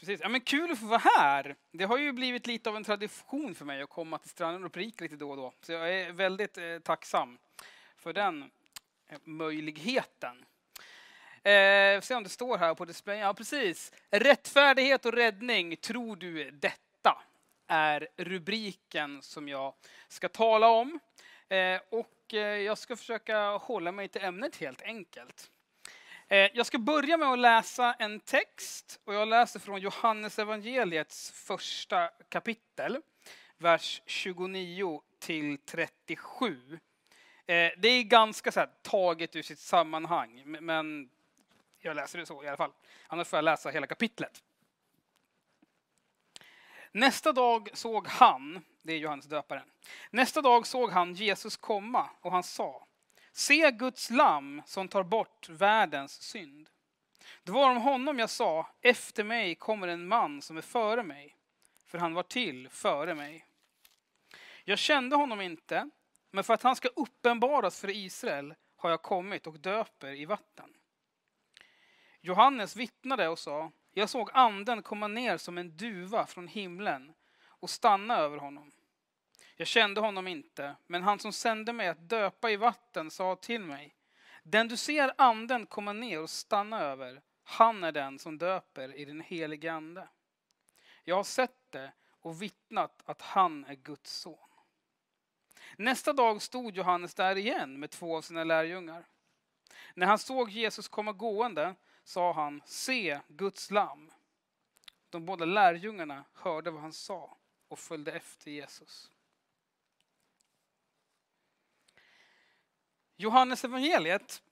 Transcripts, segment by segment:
Precis. Ja, men kul att få vara här. Det har ju blivit lite av en tradition för mig att komma till stranden och Prik lite då och då. Så jag är väldigt eh, tacksam för den eh, möjligheten. Eh, se om det står här på displayen. Ja, precis. Rättfärdighet och räddning, tror du detta? Är rubriken som jag ska tala om. Eh, och eh, jag ska försöka hålla mig till ämnet helt enkelt. Eh, jag ska börja med att läsa en text och jag läser från Johannes evangeliets första kapitel, vers 29 till 37. Eh, det är ganska så här, taget ur sitt sammanhang, men jag läser det så i alla fall. Annars får jag läsa hela kapitlet. Nästa dag såg han, det är Johannes döparen, nästa dag såg han Jesus komma och han sa Se Guds lamm som tar bort världens synd. Det var om honom jag sa, efter mig kommer en man som är före mig, för han var till före mig. Jag kände honom inte, men för att han ska uppenbaras för Israel har jag kommit och döper i vatten. Johannes vittnade och sa, jag såg anden komma ner som en duva från himlen och stanna över honom. Jag kände honom inte, men han som sände mig att döpa i vatten sa till mig, den du ser anden komma ner och stanna över, han är den som döper i den helige ande. Jag har sett det och vittnat att han är Guds son. Nästa dag stod Johannes där igen med två av sina lärjungar. När han såg Jesus komma gående sa han, se Guds lamm. De båda lärjungarna hörde vad han sa och följde efter Jesus. Johannes evangeliet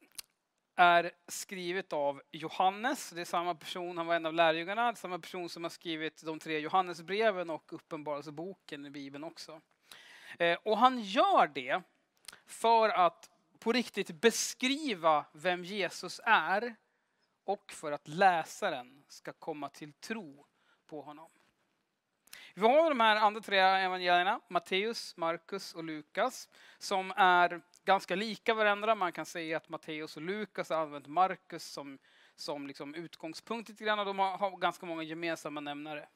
är skrivet av Johannes. Det är samma person, han var en av lärjungarna, samma person som har skrivit de tre Johannesbreven och Uppenbarelseboken i Bibeln också. Eh, och han gör det för att på riktigt beskriva vem Jesus är och för att läsaren ska komma till tro på honom. Vi har de här andra tre evangelierna, Matteus, Markus och Lukas, som är ganska lika varandra. Man kan säga att Matteus och Lukas har använt Markus som, som liksom utgångspunkt lite grann och de har, har ganska många gemensamma nämnare.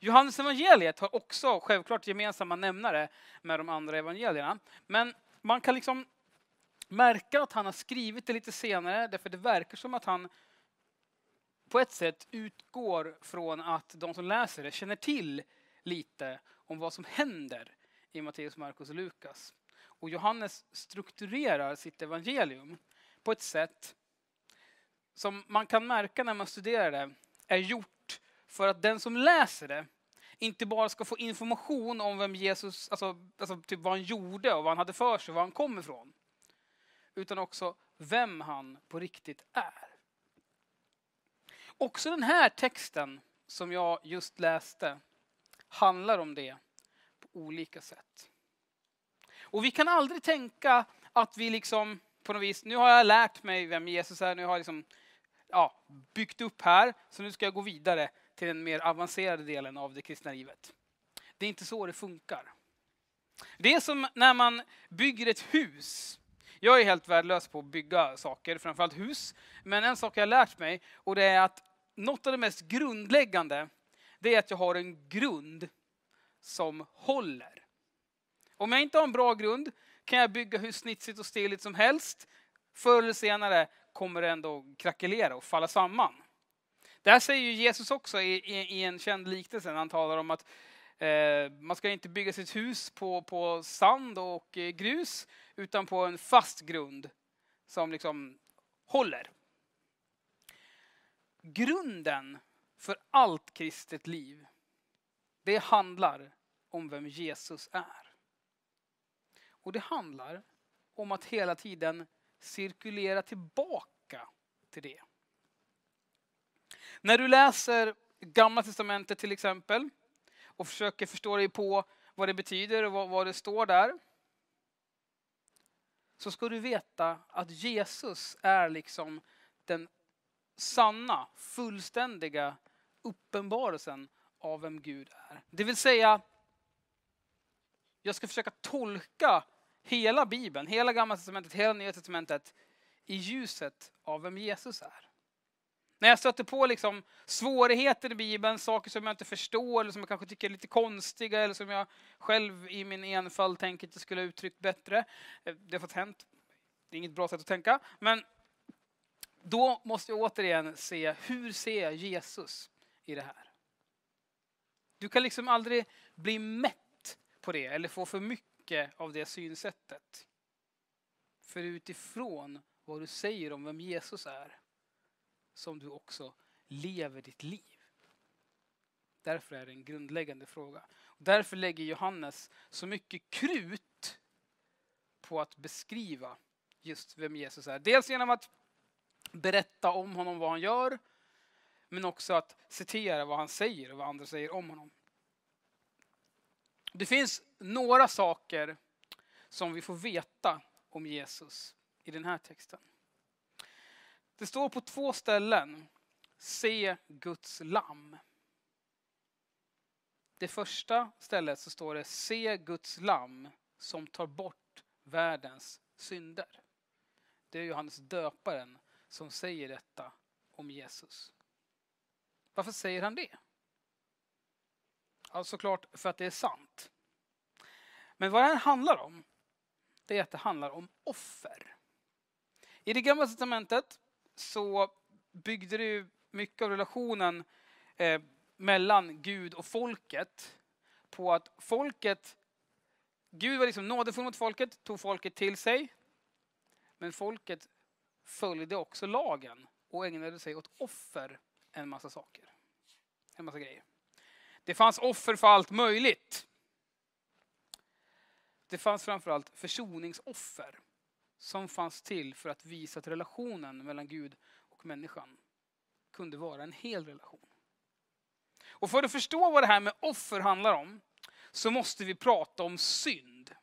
Johannes evangeliet har också självklart gemensamma nämnare med de andra evangelierna. Men man kan liksom märka att han har skrivit det lite senare, därför det verkar som att han på ett sätt utgår från att de som läser det känner till lite om vad som händer i Matteus, Markus och Lukas. Och Johannes strukturerar sitt evangelium på ett sätt som man kan märka när man studerar det är gjort för att den som läser det inte bara ska få information om vem Jesus, alltså, alltså typ vad han gjorde och vad han hade för sig, var han kom ifrån. Utan också vem han på riktigt är. Också den här texten som jag just läste handlar om det på olika sätt. Och vi kan aldrig tänka att vi liksom på något vis, nu har jag lärt mig vem Jesus är, nu har jag liksom, ja, byggt upp här, så nu ska jag gå vidare till den mer avancerade delen av det kristna livet. Det är inte så det funkar. Det är som när man bygger ett hus. Jag är helt värdelös på att bygga saker, framförallt hus. Men en sak jag har lärt mig, och det är att något av det mest grundläggande, det är att jag har en grund som håller. Om jag inte har en bra grund kan jag bygga hur snitsigt och stiligt som helst. Förr eller senare kommer det ändå krackelera och falla samman. Det här säger ju Jesus också i, i, i en känd liknelse när han talar om att eh, man ska inte bygga sitt hus på, på sand och eh, grus utan på en fast grund som liksom håller. Grunden för allt kristet liv, det handlar om vem Jesus är. Och det handlar om att hela tiden cirkulera tillbaka till det. När du läser Gamla Testamentet till exempel och försöker förstå dig på vad det betyder och vad, det står där. Så ska du veta att Jesus är liksom den sanna, fullständiga uppenbarelsen av vem Gud är. Det vill säga, jag ska försöka tolka hela Bibeln, hela Gamla Testamentet, hela Nya Testamentet i ljuset av vem Jesus är. När jag stöter på liksom svårigheter i Bibeln, saker som jag inte förstår eller som jag kanske tycker är lite konstiga eller som jag själv i min enfald tänker att jag skulle ha uttryckt bättre. Eh, det har fått hänt. Det är inget bra sätt att tänka. Men då måste jag återigen se, hur ser jag Jesus i det här? Du kan liksom aldrig bli mätt på det eller få för mycket av det synsättet. För utifrån vad du säger om vem Jesus är som du också lever ditt liv. Därför är det en grundläggande fråga. Därför lägger Johannes så mycket krut på att beskriva just vem Jesus är. Dels genom att berätta om honom, vad han gör, men också att citera vad han säger och vad andra säger om honom. Det finns några saker som vi får veta om Jesus i den här texten. Det står på två ställen, se Guds lamm. Det första stället så står det, se Guds lamm som tar bort världens synder. Det är Johannes döparen som säger detta om Jesus. Varför säger han det? Alltså såklart för att det är sant. Men vad det här handlar om, det är att det handlar om offer. I det gamla testamentet så byggde det mycket av relationen eh, mellan Gud och folket på att folket, Gud var liksom nådefull mot folket, tog folket till sig. Men folket följde också lagen och ägnade sig åt offer en massa saker. En massa grejer. Det fanns offer för allt möjligt. Det fanns framförallt försoningsoffer som fanns till för att visa att relationen mellan Gud och människan kunde vara en hel relation. Och för att förstå vad det här med offer handlar om så måste vi prata om synd.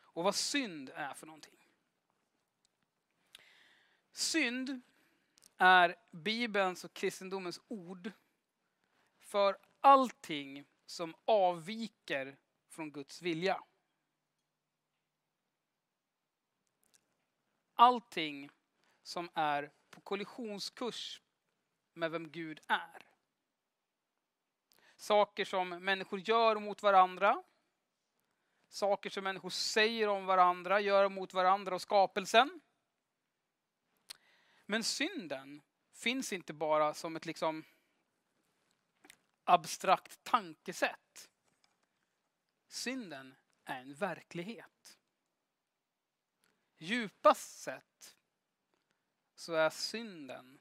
Och vad synd är för någonting. Synd är Bibelns och kristendomens ord för allting som avviker från Guds vilja. allting som är på kollisionskurs med vem Gud är. Saker som människor gör mot varandra. Saker som människor säger om varandra, gör mot varandra och skapelsen. Men synden finns inte bara som ett liksom abstrakt tankesätt. Synden är en verklighet djupast sett så är synden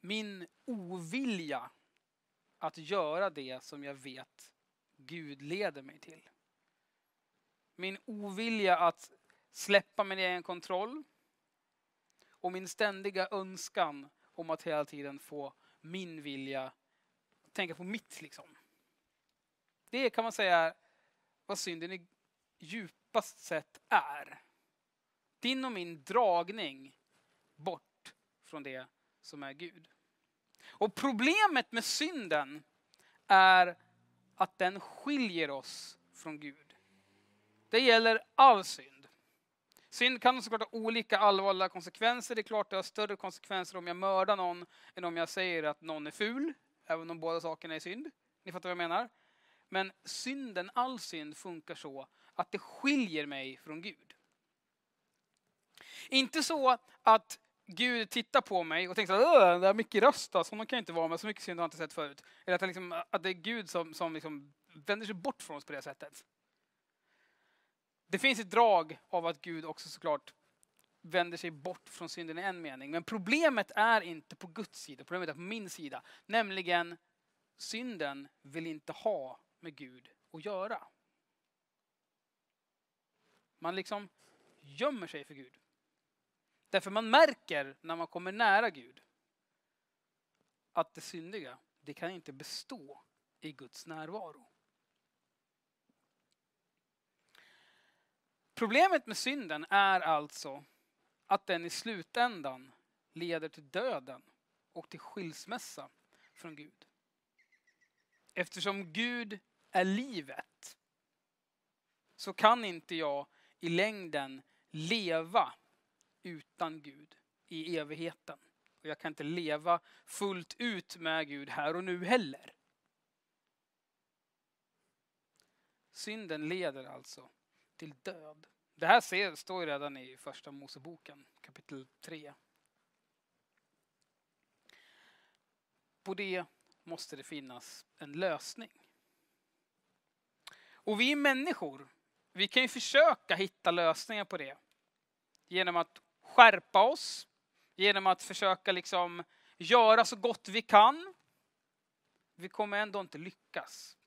min ovilja att göra det som jag vet Gud leder mig till. Min ovilja att släppa min egen kontroll och min ständiga önskan om att hela tiden få min vilja, tänka på mitt liksom. Det kan man säga vad synden i djupast sett är din och min dragning bort från det som är Gud. Och problemet med synden är att den skiljer oss från Gud. Det gäller all synd. Synd kan såklart ha olika allvarliga konsekvenser. Det är klart det har större konsekvenser om jag mördar någon än om jag säger att någon är ful. Även om båda sakerna är synd. Ni fattar vad jag menar? Men synden, all synd funkar så att det skiljer mig från Gud. Inte så att Gud tittar på mig och tänker att det är mycket röst, alltså, kan jag inte vara med, så mycket synd har jag inte sett förut. Eller att det, liksom, att det är Gud som, som liksom vänder sig bort från oss på det sättet. Det finns ett drag av att Gud också såklart vänder sig bort från synden i en mening. Men problemet är inte på Guds sida, problemet är på min sida. Nämligen synden vill inte ha med Gud att göra. Man liksom gömmer sig för Gud. Därför man märker när man kommer nära Gud att det syndiga, det kan inte bestå i Guds närvaro. Problemet med synden är alltså att den i slutändan leder till döden och till skilsmässa från Gud. Eftersom Gud är livet så kan inte jag i längden leva utan Gud i evigheten. Och jag kan inte leva fullt ut med Gud här och nu heller. Synden leder alltså till död. Det här ser, står ju redan i första Moseboken kapitel 3. På det måste det finnas en lösning. Och vi människor, vi kan ju försöka hitta lösningar på det. Genom att skärpa oss, genom att försöka liksom göra så gott vi kan. Vi kommer ändå inte lyckas.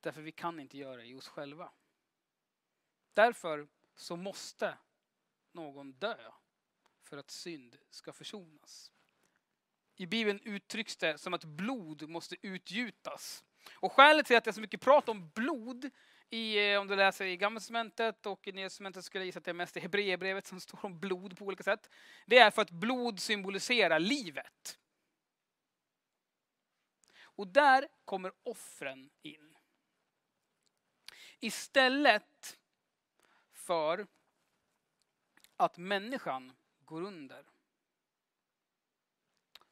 Därför vi kan inte göra det i oss själva. Därför så måste någon dö för att synd ska försonas. I Bibeln uttrycks det som att blod måste utgjutas. Och skälet till att det är så mycket prat om blod, i, eh, om du läser i Gamla testamentet och i Nya testamentet skulle jag gissa att det är mest i Hebreerbrevet som står om blod på olika sätt. Det är för att blod symboliserar livet. Och där kommer offren in. Istället för att människan går under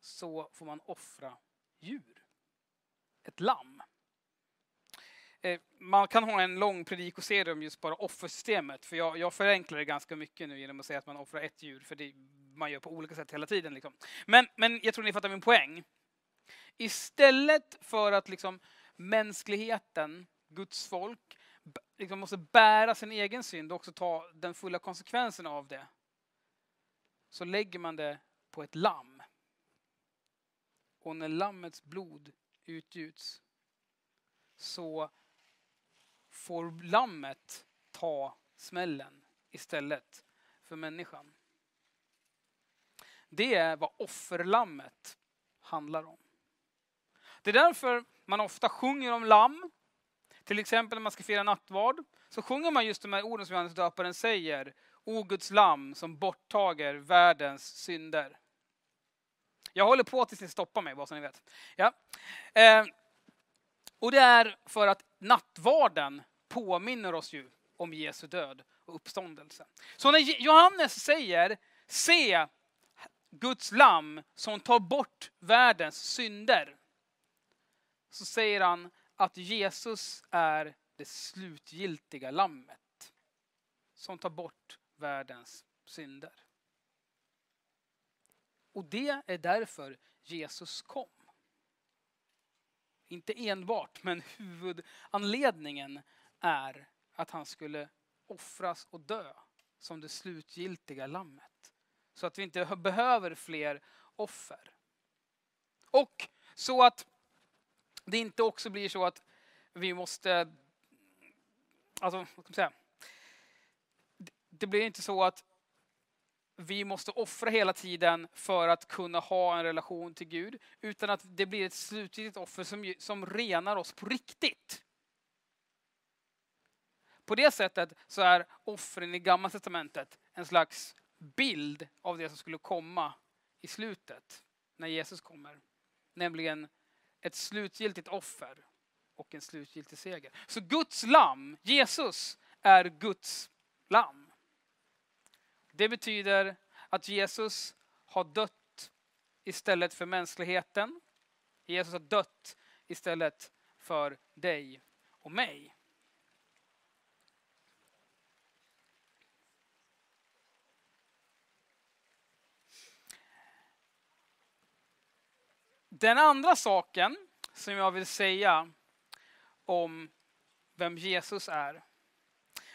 så får man offra djur. Ett lamm. Eh, man kan ha en lång predikoserie om just bara offersystemet, för jag, jag förenklar det ganska mycket nu genom att säga att man offrar ett djur, för det man gör på olika sätt hela tiden. Liksom. Men, men jag tror ni fattar min poäng. Istället för att liksom mänskligheten, Guds folk, liksom måste bära sin egen synd och också ta den fulla konsekvensen av det, så lägger man det på ett lamm. Och när lammets blod utgjuts så får lammet ta smällen istället för människan. Det är vad offerlammet handlar om. Det är därför man ofta sjunger om lamm. Till exempel när man ska fira nattvard så sjunger man just de här orden som Johannes döparen säger. O Guds lamm som borttager världens synder. Jag håller på tills ni stoppar mig, bara så ni vet. Ja. Eh, och det är för att nattvarden påminner oss ju om Jesu död och uppståndelse. Så när Johannes säger se Guds lamm som tar bort världens synder. Så säger han att Jesus är det slutgiltiga lammet. Som tar bort världens synder. Och det är därför Jesus kom. Inte enbart, men huvudanledningen är att han skulle offras och dö som det slutgiltiga lammet. Så att vi inte behöver fler offer. Och så att det inte också blir så att vi måste... Alltså, vad ska man säga? Det blir inte så att vi måste offra hela tiden för att kunna ha en relation till Gud. Utan att det blir ett slutgiltigt offer som, som renar oss på riktigt. På det sättet så är offren i Gamla Testamentet en slags bild av det som skulle komma i slutet, när Jesus kommer. Nämligen ett slutgiltigt offer och en slutgiltig seger. Så Guds lamm, Jesus, är Guds lamm. Det betyder att Jesus har dött istället för mänskligheten. Jesus har dött istället för dig och mig. Den andra saken som jag vill säga om vem Jesus är,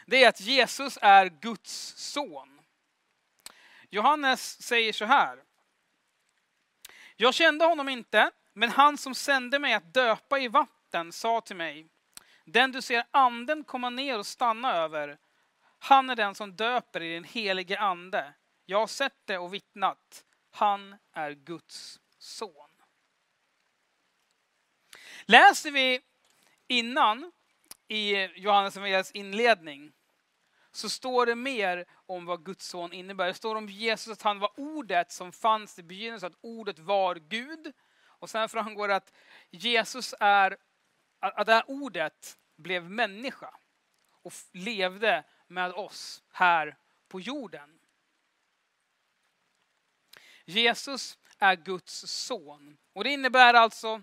det är att Jesus är Guds son. Johannes säger så här. Jag kände honom inte, men han som sände mig att döpa i vatten sa till mig, den du ser anden komma ner och stanna över, han är den som döper i den helige ande. Jag har sett det och vittnat. Han är Guds son. Läser vi innan i Johannes evangeliets inledning så står det mer om vad Guds son innebär. Det står om Jesus att han var ordet som fanns i begynnelsen, att ordet var Gud. Och sen framgår det att Jesus är, att det här ordet blev människa och levde med oss här på jorden. Jesus är Guds son. Och det innebär alltså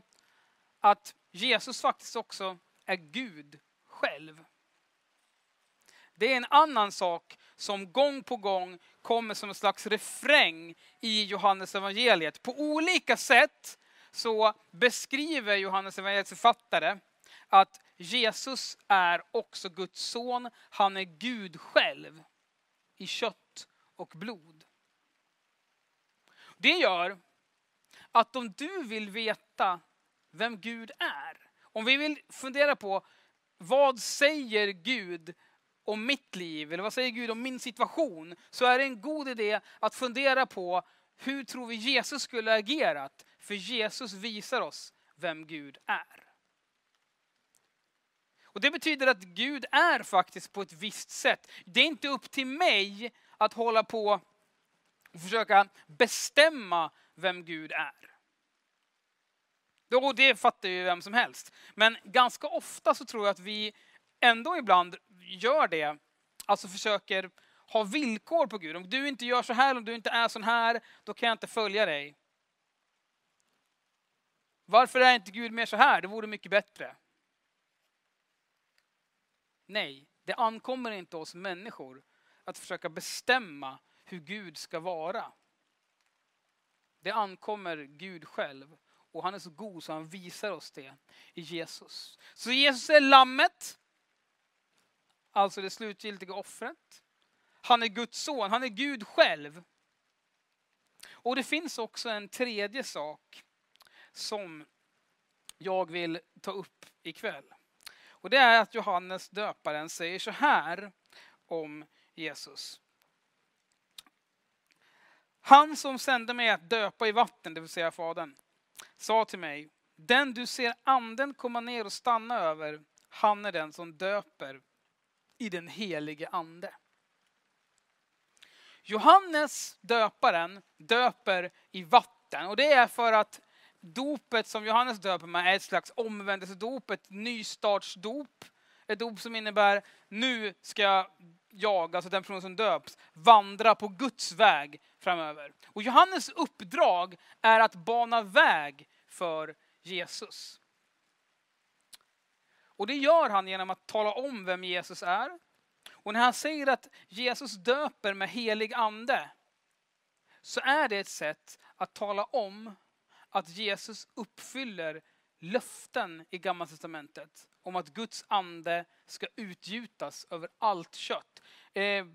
att Jesus faktiskt också är Gud själv. Det är en annan sak som gång på gång kommer som en slags refräng i Johannes evangeliet. På olika sätt så beskriver Johannes evangeliets författare att Jesus är också Guds son. Han är Gud själv i kött och blod. Det gör att om du vill veta vem Gud är, om vi vill fundera på vad säger Gud om mitt liv, eller vad säger Gud om min situation, så är det en god idé att fundera på hur tror vi Jesus skulle agerat? För Jesus visar oss vem Gud är. Och Det betyder att Gud är faktiskt på ett visst sätt. Det är inte upp till mig att hålla på och försöka bestämma vem Gud är. Och det fattar ju vem som helst. Men ganska ofta så tror jag att vi ändå ibland gör det. Alltså försöker ha villkor på Gud. Om du inte gör så här, om du inte är sån här, då kan jag inte följa dig. Varför är inte Gud mer så här? Det vore mycket bättre. Nej, det ankommer inte oss människor att försöka bestämma hur Gud ska vara. Det ankommer Gud själv. Och han är så god så han visar oss det i Jesus. Så Jesus är lammet. Alltså det slutgiltiga offret. Han är Guds son, han är Gud själv. Och det finns också en tredje sak som jag vill ta upp ikväll. Och det är att Johannes döparen säger så här om Jesus. Han som sände mig att döpa i vatten, det vill säga Fadern, sa till mig, den du ser anden komma ner och stanna över, han är den som döper i den helige ande. Johannes döparen döper i vatten och det är för att dopet som Johannes döper med är ett slags omvändelsedop, ett nystartsdop. Ett dop som innebär nu ska jag, jag, alltså den person som döps, vandra på Guds väg framöver. Och Johannes uppdrag är att bana väg för Jesus. Och det gör han genom att tala om vem Jesus är. Och när han säger att Jesus döper med helig ande så är det ett sätt att tala om att Jesus uppfyller löften i Gamla Testamentet om att Guds ande ska utgjutas över allt kött. Eh,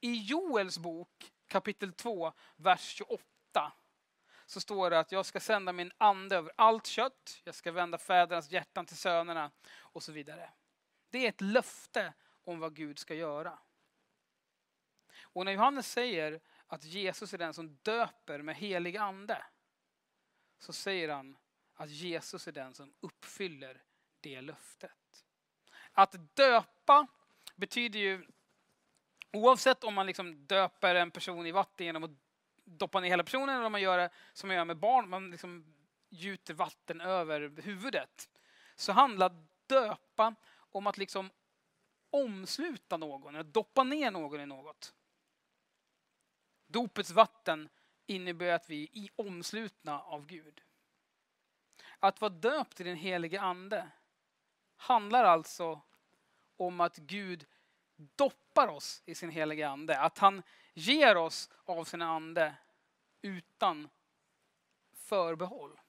I Joels bok kapitel 2, vers 28 så står det att jag ska sända min ande över allt kött, jag ska vända fädernas hjärtan till sönerna och så vidare. Det är ett löfte om vad Gud ska göra. Och när Johannes säger att Jesus är den som döper med helig ande så säger han att Jesus är den som uppfyller det löftet. Att döpa betyder ju, oavsett om man liksom döper en person i vatten genom att doppa ner hela personen eller om man gör det som man gör med barn, man liksom gjuter vatten över huvudet. Så handlar döpa om att liksom omsluta någon, eller doppa ner någon i något. Dopets vatten innebär att vi är omslutna av Gud. Att vara döpt i den helige ande handlar alltså om att Gud doppar oss i sin heliga ande. Att han ger oss av sin ande utan förbehåll.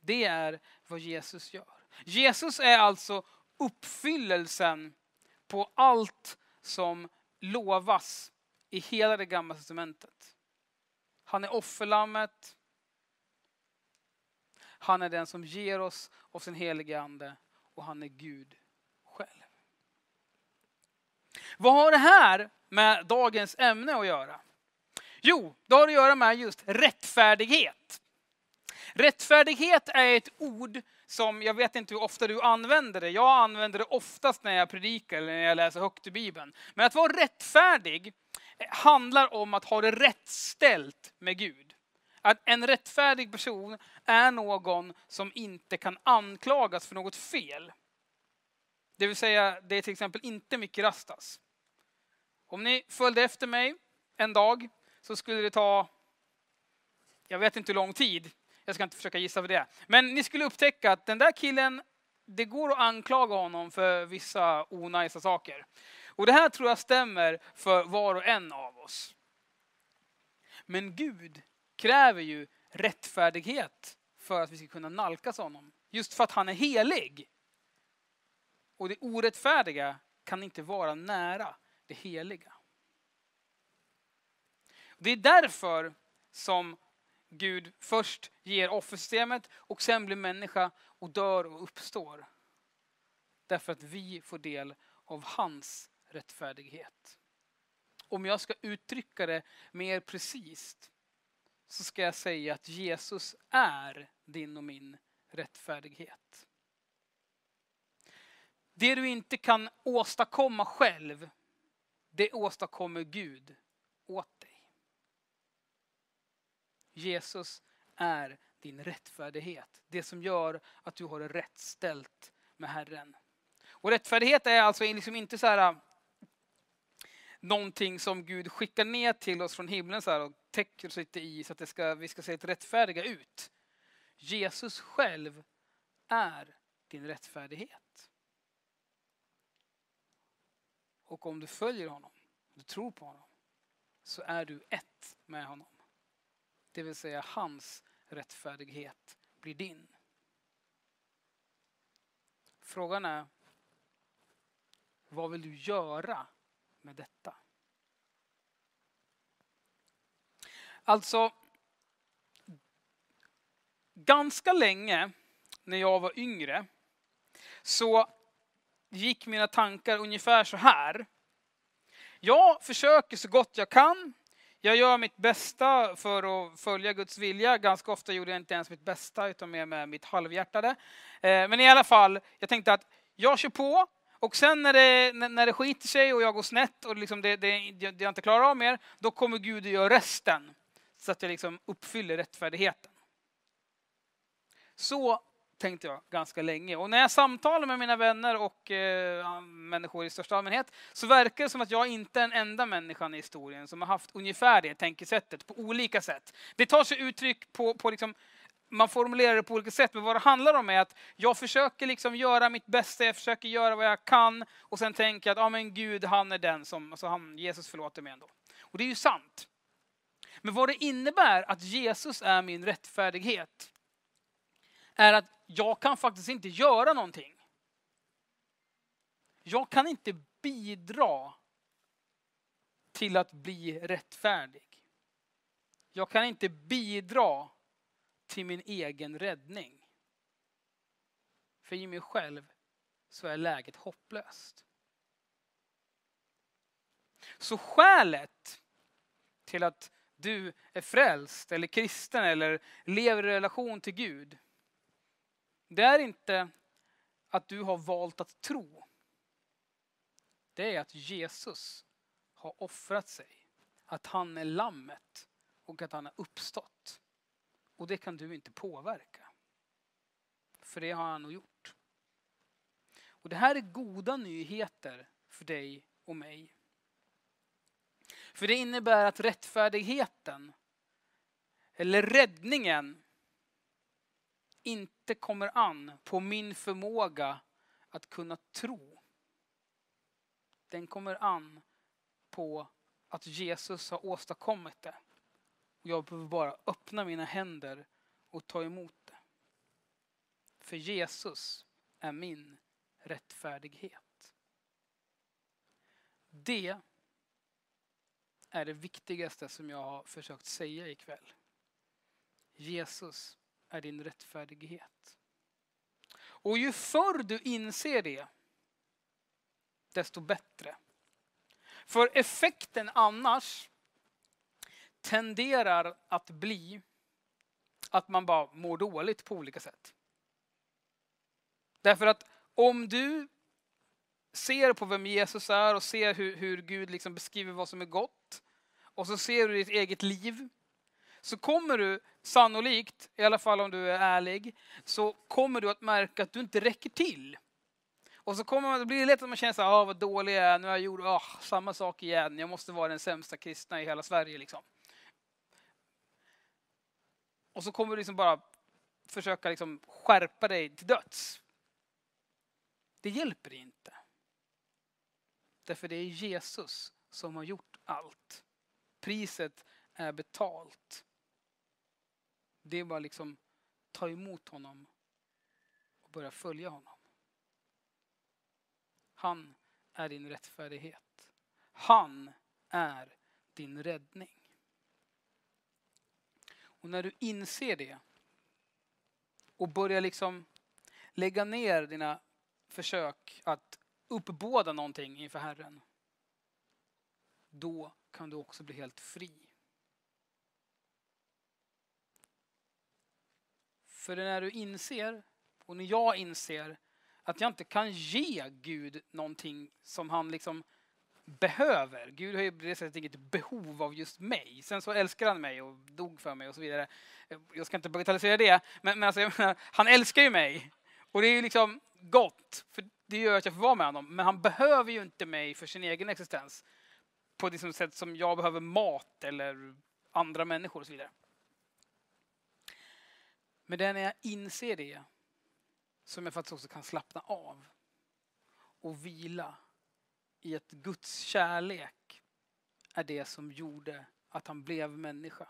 Det är vad Jesus gör. Jesus är alltså uppfyllelsen på allt som lovas i hela det gamla testamentet. Han är offerlammet. Han är den som ger oss av sin heliga ande och han är Gud själv. Vad har det här med dagens ämne att göra? Jo, det har att göra med just rättfärdighet. Rättfärdighet är ett ord som, jag vet inte hur ofta du använder det, jag använder det oftast när jag predikar eller när jag läser högt i Bibeln. Men att vara rättfärdig handlar om att ha det rätt ställt med Gud. Att en rättfärdig person är någon som inte kan anklagas för något fel. Det vill säga, det är till exempel inte Micke Rastas. Om ni följde efter mig en dag så skulle det ta jag vet inte hur lång tid, jag ska inte försöka gissa för det. Men ni skulle upptäcka att den där killen, det går att anklaga honom för vissa onajsa saker. Och det här tror jag stämmer för var och en av oss. Men Gud kräver ju rättfärdighet för att vi ska kunna nalkas honom. Just för att han är helig. Och det orättfärdiga kan inte vara nära det heliga. Det är därför som Gud först ger offersystemet och sen blir människa och dör och uppstår. Därför att vi får del av hans rättfärdighet. Om jag ska uttrycka det mer precis så ska jag säga att Jesus är din och min rättfärdighet. Det du inte kan åstadkomma själv, det åstadkommer Gud åt dig. Jesus är din rättfärdighet. Det som gör att du har det rätt ställt med Herren. Och rättfärdighet är alltså liksom inte så här någonting som Gud skickar ner till oss från himlen så här och täcker oss lite i så att det ska, vi ska se ett rättfärdiga ut. Jesus själv är din rättfärdighet. Och om du följer honom, du tror på honom, så är du ett med honom. Det vill säga hans rättfärdighet blir din. Frågan är, vad vill du göra med detta? Alltså, ganska länge när jag var yngre så gick mina tankar ungefär så här. Jag försöker så gott jag kan. Jag gör mitt bästa för att följa Guds vilja. Ganska ofta gjorde jag inte ens mitt bästa, utan mer med mitt halvhjärtade. Eh, men i alla fall, jag tänkte att jag kör på. Och sen när det, när det skiter sig och jag går snett och liksom det, det, det jag inte klarar av mer, då kommer Gud att göra resten. Så att jag liksom uppfyller rättfärdigheten. Så tänkte jag ganska länge. Och när jag samtalar med mina vänner och eh, människor i största allmänhet så verkar det som att jag inte är den enda människan i historien som har haft ungefär det tänkesättet på olika sätt. Det tar sig uttryck på, på liksom, man formulerar det på olika sätt, men vad det handlar om är att jag försöker liksom göra mitt bästa, jag försöker göra vad jag kan och sen tänker jag att ah, men Gud, han är den som, alltså han, Jesus förlåter mig ändå. Och det är ju sant. Men vad det innebär att Jesus är min rättfärdighet är att jag kan faktiskt inte göra någonting. Jag kan inte bidra till att bli rättfärdig. Jag kan inte bidra till min egen räddning. För i mig själv så är läget hopplöst. Så skälet till att du är frälst eller kristen eller lever i relation till Gud det är inte att du har valt att tro. Det är att Jesus har offrat sig. Att han är lammet och att han har uppstått. Och det kan du inte påverka. För det har han nog gjort. Och det här är goda nyheter för dig och mig. För det innebär att rättfärdigheten, eller räddningen, inte kommer an på min förmåga att kunna tro. Den kommer an på att Jesus har åstadkommit det. Och jag behöver bara öppna mina händer och ta emot det. För Jesus är min rättfärdighet. Det är det viktigaste som jag har försökt säga ikväll. Jesus är din rättfärdighet. Och ju förr du inser det, desto bättre. För effekten annars tenderar att bli att man bara mår dåligt på olika sätt. Därför att om du ser på vem Jesus är och ser hur, hur Gud liksom beskriver vad som är gott och så ser du ditt eget liv så kommer du sannolikt, i alla fall om du är ärlig, så kommer du att märka att du inte räcker till. Och så kommer man, det blir lätt att man känner så här, ah, vad dålig jag är, nu har jag gjort ah, samma sak igen, jag måste vara den sämsta kristna i hela Sverige. Liksom och så kommer du liksom bara försöka liksom skärpa dig till döds. Det hjälper inte. Därför det är Jesus som har gjort allt. Priset är betalt. Det är bara liksom ta emot honom och börja följa honom. Han är din rättfärdighet. Han är din räddning. Och när du inser det och börjar liksom lägga ner dina försök att uppbåda någonting inför Herren. Då kan du också bli helt fri. För när du inser, och när jag inser, att jag inte kan ge Gud någonting som han liksom behöver. Gud har ju på det sättet inget behov av just mig. Sen så älskar han mig och dog för mig och så vidare. Jag ska inte bagatellisera det, men, men alltså, menar, han älskar ju mig. Och det är ju liksom gott, för det gör att jag får vara med honom. Men han behöver ju inte mig för sin egen existens. På det sätt som jag behöver mat eller andra människor och så vidare. Men det är när jag inser det som jag faktiskt också kan slappna av och vila i att Guds kärlek är det som gjorde att han blev människa.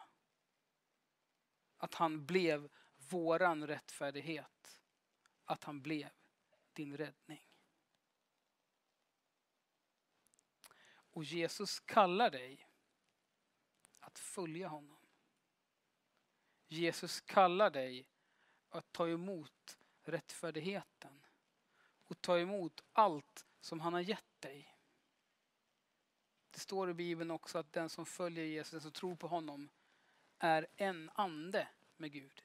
Att han blev våran rättfärdighet. Att han blev din räddning. Och Jesus kallar dig att följa honom. Jesus kallar dig att ta emot rättfärdigheten och ta emot allt som han har gett dig. Det står i Bibeln också att den som följer Jesus, den som tror på honom, är en ande med Gud.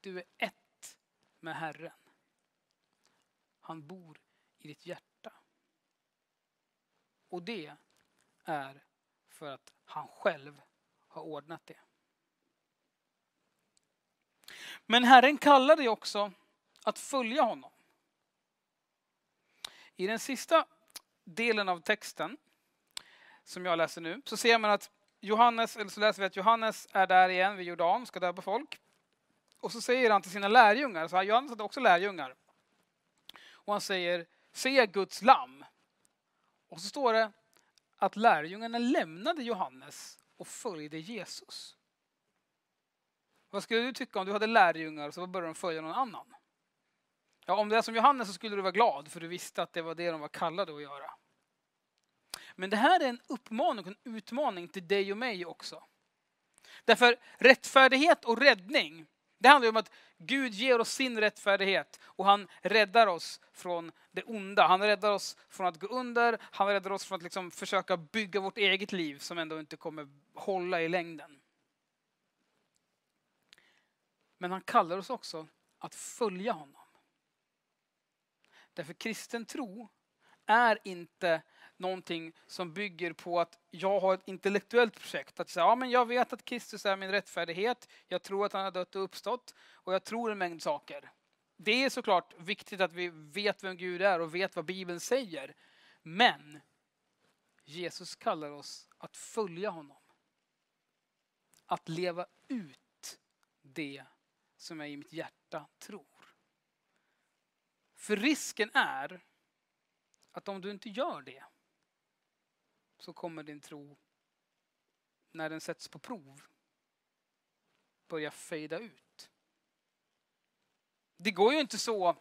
Du är ett med Herren. Han bor i ditt hjärta. Och det är för att han själv har ordnat det. Men Herren kallar dig också att följa honom. I den sista delen av texten som jag läser nu så ser man att Johannes, eller så läser vi att Johannes är där igen vid Jordan, ska döpa folk. Och så säger han till sina lärjungar, så Johannes hade också lärjungar. Och han säger, se Guds lamm. Och så står det att lärjungarna lämnade Johannes och följde Jesus. Vad skulle du tycka om du hade lärjungar och så började de följa någon annan? Ja, om det är som Johannes så skulle du vara glad för du visste att det var det de var kallade att göra. Men det här är en uppmaning och en utmaning till dig och mig också. Därför rättfärdighet och räddning, det handlar om att Gud ger oss sin rättfärdighet och han räddar oss från det onda. Han räddar oss från att gå under, han räddar oss från att liksom försöka bygga vårt eget liv som ändå inte kommer hålla i längden. Men han kallar oss också att följa honom. Därför kristen tro är inte någonting som bygger på att jag har ett intellektuellt projekt. Att säga, ja men jag vet att Kristus är min rättfärdighet, jag tror att han har dött och uppstått och jag tror en mängd saker. Det är såklart viktigt att vi vet vem Gud är och vet vad Bibeln säger. Men Jesus kallar oss att följa honom. Att leva ut det som jag i mitt hjärta tror. För risken är att om du inte gör det så kommer din tro, när den sätts på prov, börja fejda ut. Det går ju inte så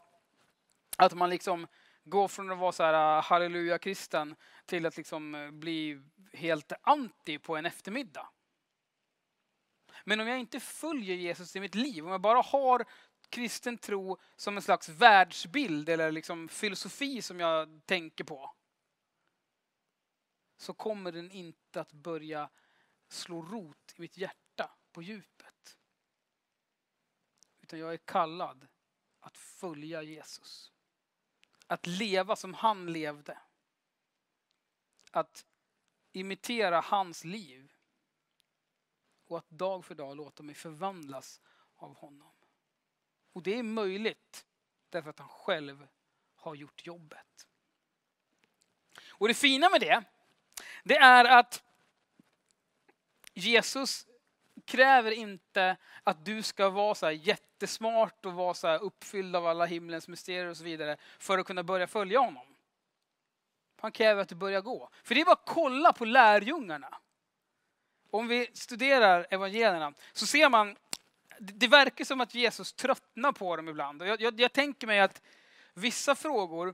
att man liksom går från att vara så här ah, halleluja-kristen till att liksom eh, bli helt anti på en eftermiddag. Men om jag inte följer Jesus i mitt liv, om jag bara har kristen tro som en slags världsbild eller liksom filosofi som jag tänker på, så kommer den inte att börja slå rot i mitt hjärta på djupet. Utan jag är kallad att följa Jesus. Att leva som han levde. Att imitera hans liv. Och att dag för dag låta mig förvandlas av honom. Och det är möjligt därför att han själv har gjort jobbet. Och det fina med det, det är att Jesus kräver inte att du ska vara så här jättesmart och vara så här uppfylld av alla himlens mysterier och så vidare för att kunna börja följa honom. Han kräver att du börjar gå. För det är bara att kolla på lärjungarna. Om vi studerar evangelierna så ser man, det verkar som att Jesus tröttnar på dem ibland. Jag, jag, jag tänker mig att vissa frågor,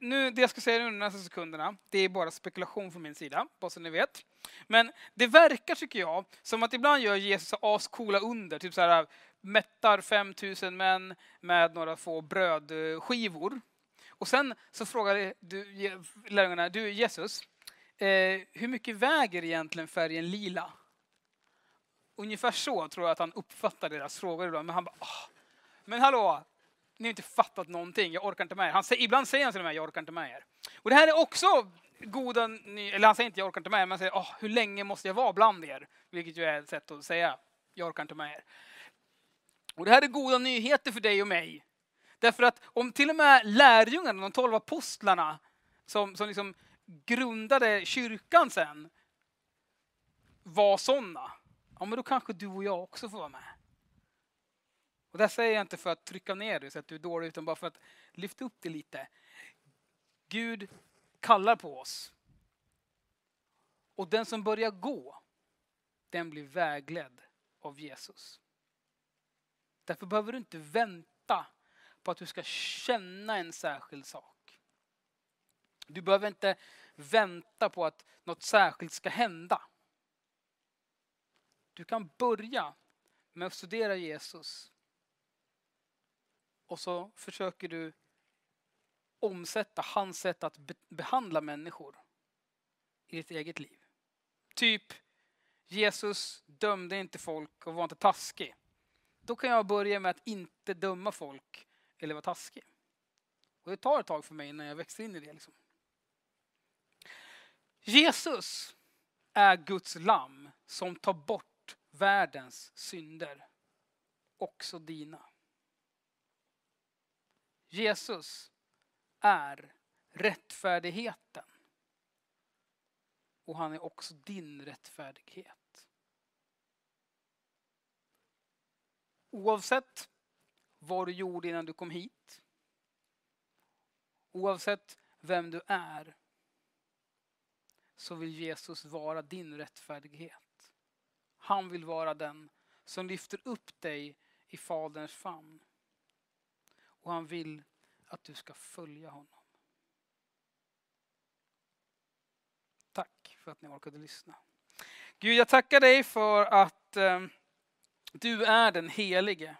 nu, det jag ska säga nu de nästa sekunderna, det är bara spekulation från min sida, bara så ni vet. Men det verkar, tycker jag, som att ibland gör Jesus ascoola under, typ så här mättar 5000 män med några få brödskivor. Och sen så frågar du lärjungarna, du Jesus, eh, hur mycket väger egentligen färgen lila? Ungefär så tror jag att han uppfattar deras frågor ibland. Men han bara, ah. men hallå, ni har inte fattat någonting, jag orkar inte med er. Han säger, ibland säger han till mig, jag orkar inte med er. Och det här är också goda, eller han säger inte jag orkar inte med er, men han säger, oh, hur länge måste jag vara bland er? Vilket ju är ett sätt att säga, jag orkar inte med er. Och det här är goda nyheter för dig och mig. Därför att om till och med lärjungarna, de tolv apostlarna, som, som liksom grundade kyrkan sen, var sådana, ja men då kanske du och jag också får vara med. Och det säger jag inte för att trycka ner dig så att du är dålig, utan bara för att lyfta upp det lite. Gud kallar på oss. Och den som börjar gå, den blir vägledd av Jesus. Därför behöver du inte vänta på att du ska känna en särskild sak. Du behöver inte vänta på att något särskilt ska hända. Du kan börja med att studera Jesus. Och så försöker du omsätta hans sätt att behandla människor i ditt eget liv. Typ, Jesus dömde inte folk och var inte taskig. Då kan jag börja med att inte döma folk eller vara taskig. Och det tar ett tag för mig innan jag växer in i det. Liksom. Jesus är Guds lamm som tar bort världens synder. Också dina. Jesus är rättfärdigheten. Och han är också din rättfärdighet. Oavsett vad du gjorde innan du kom hit. Oavsett vem du är så vill Jesus vara din rättfärdighet. Han vill vara den som lyfter upp dig i Faderns famn. Och han vill att du ska följa honom. Tack för att ni orkade lyssna. Gud, jag tackar dig för att eh, du är den helige.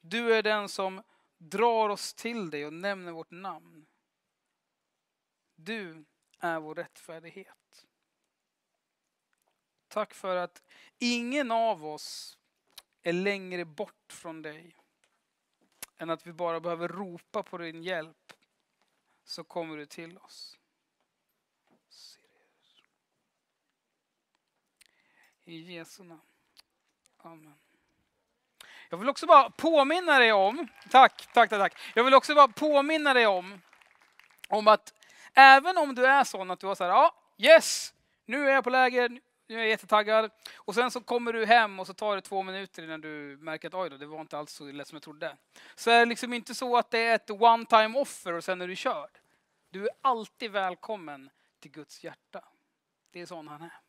Du är den som drar oss till dig och nämner vårt namn. Du är vår rättfärdighet. Tack för att ingen av oss är längre bort från dig än att vi bara behöver ropa på din hjälp så kommer du till oss. I Jesu namn. Amen. Jag vill också bara påminna dig om, tack, tack, tack, tack. Jag vill också bara påminna dig om, om att även om du är sån att du har så här, ja, yes, nu är jag på läger, nu är jag jättetaggad. Och sen så kommer du hem och så tar det två minuter innan du märker att oj då, det var inte alls så lätt som jag trodde. Så är det liksom inte så att det är ett one time offer och sen är du körd. Du är alltid välkommen till Guds hjärta. Det är sån han är.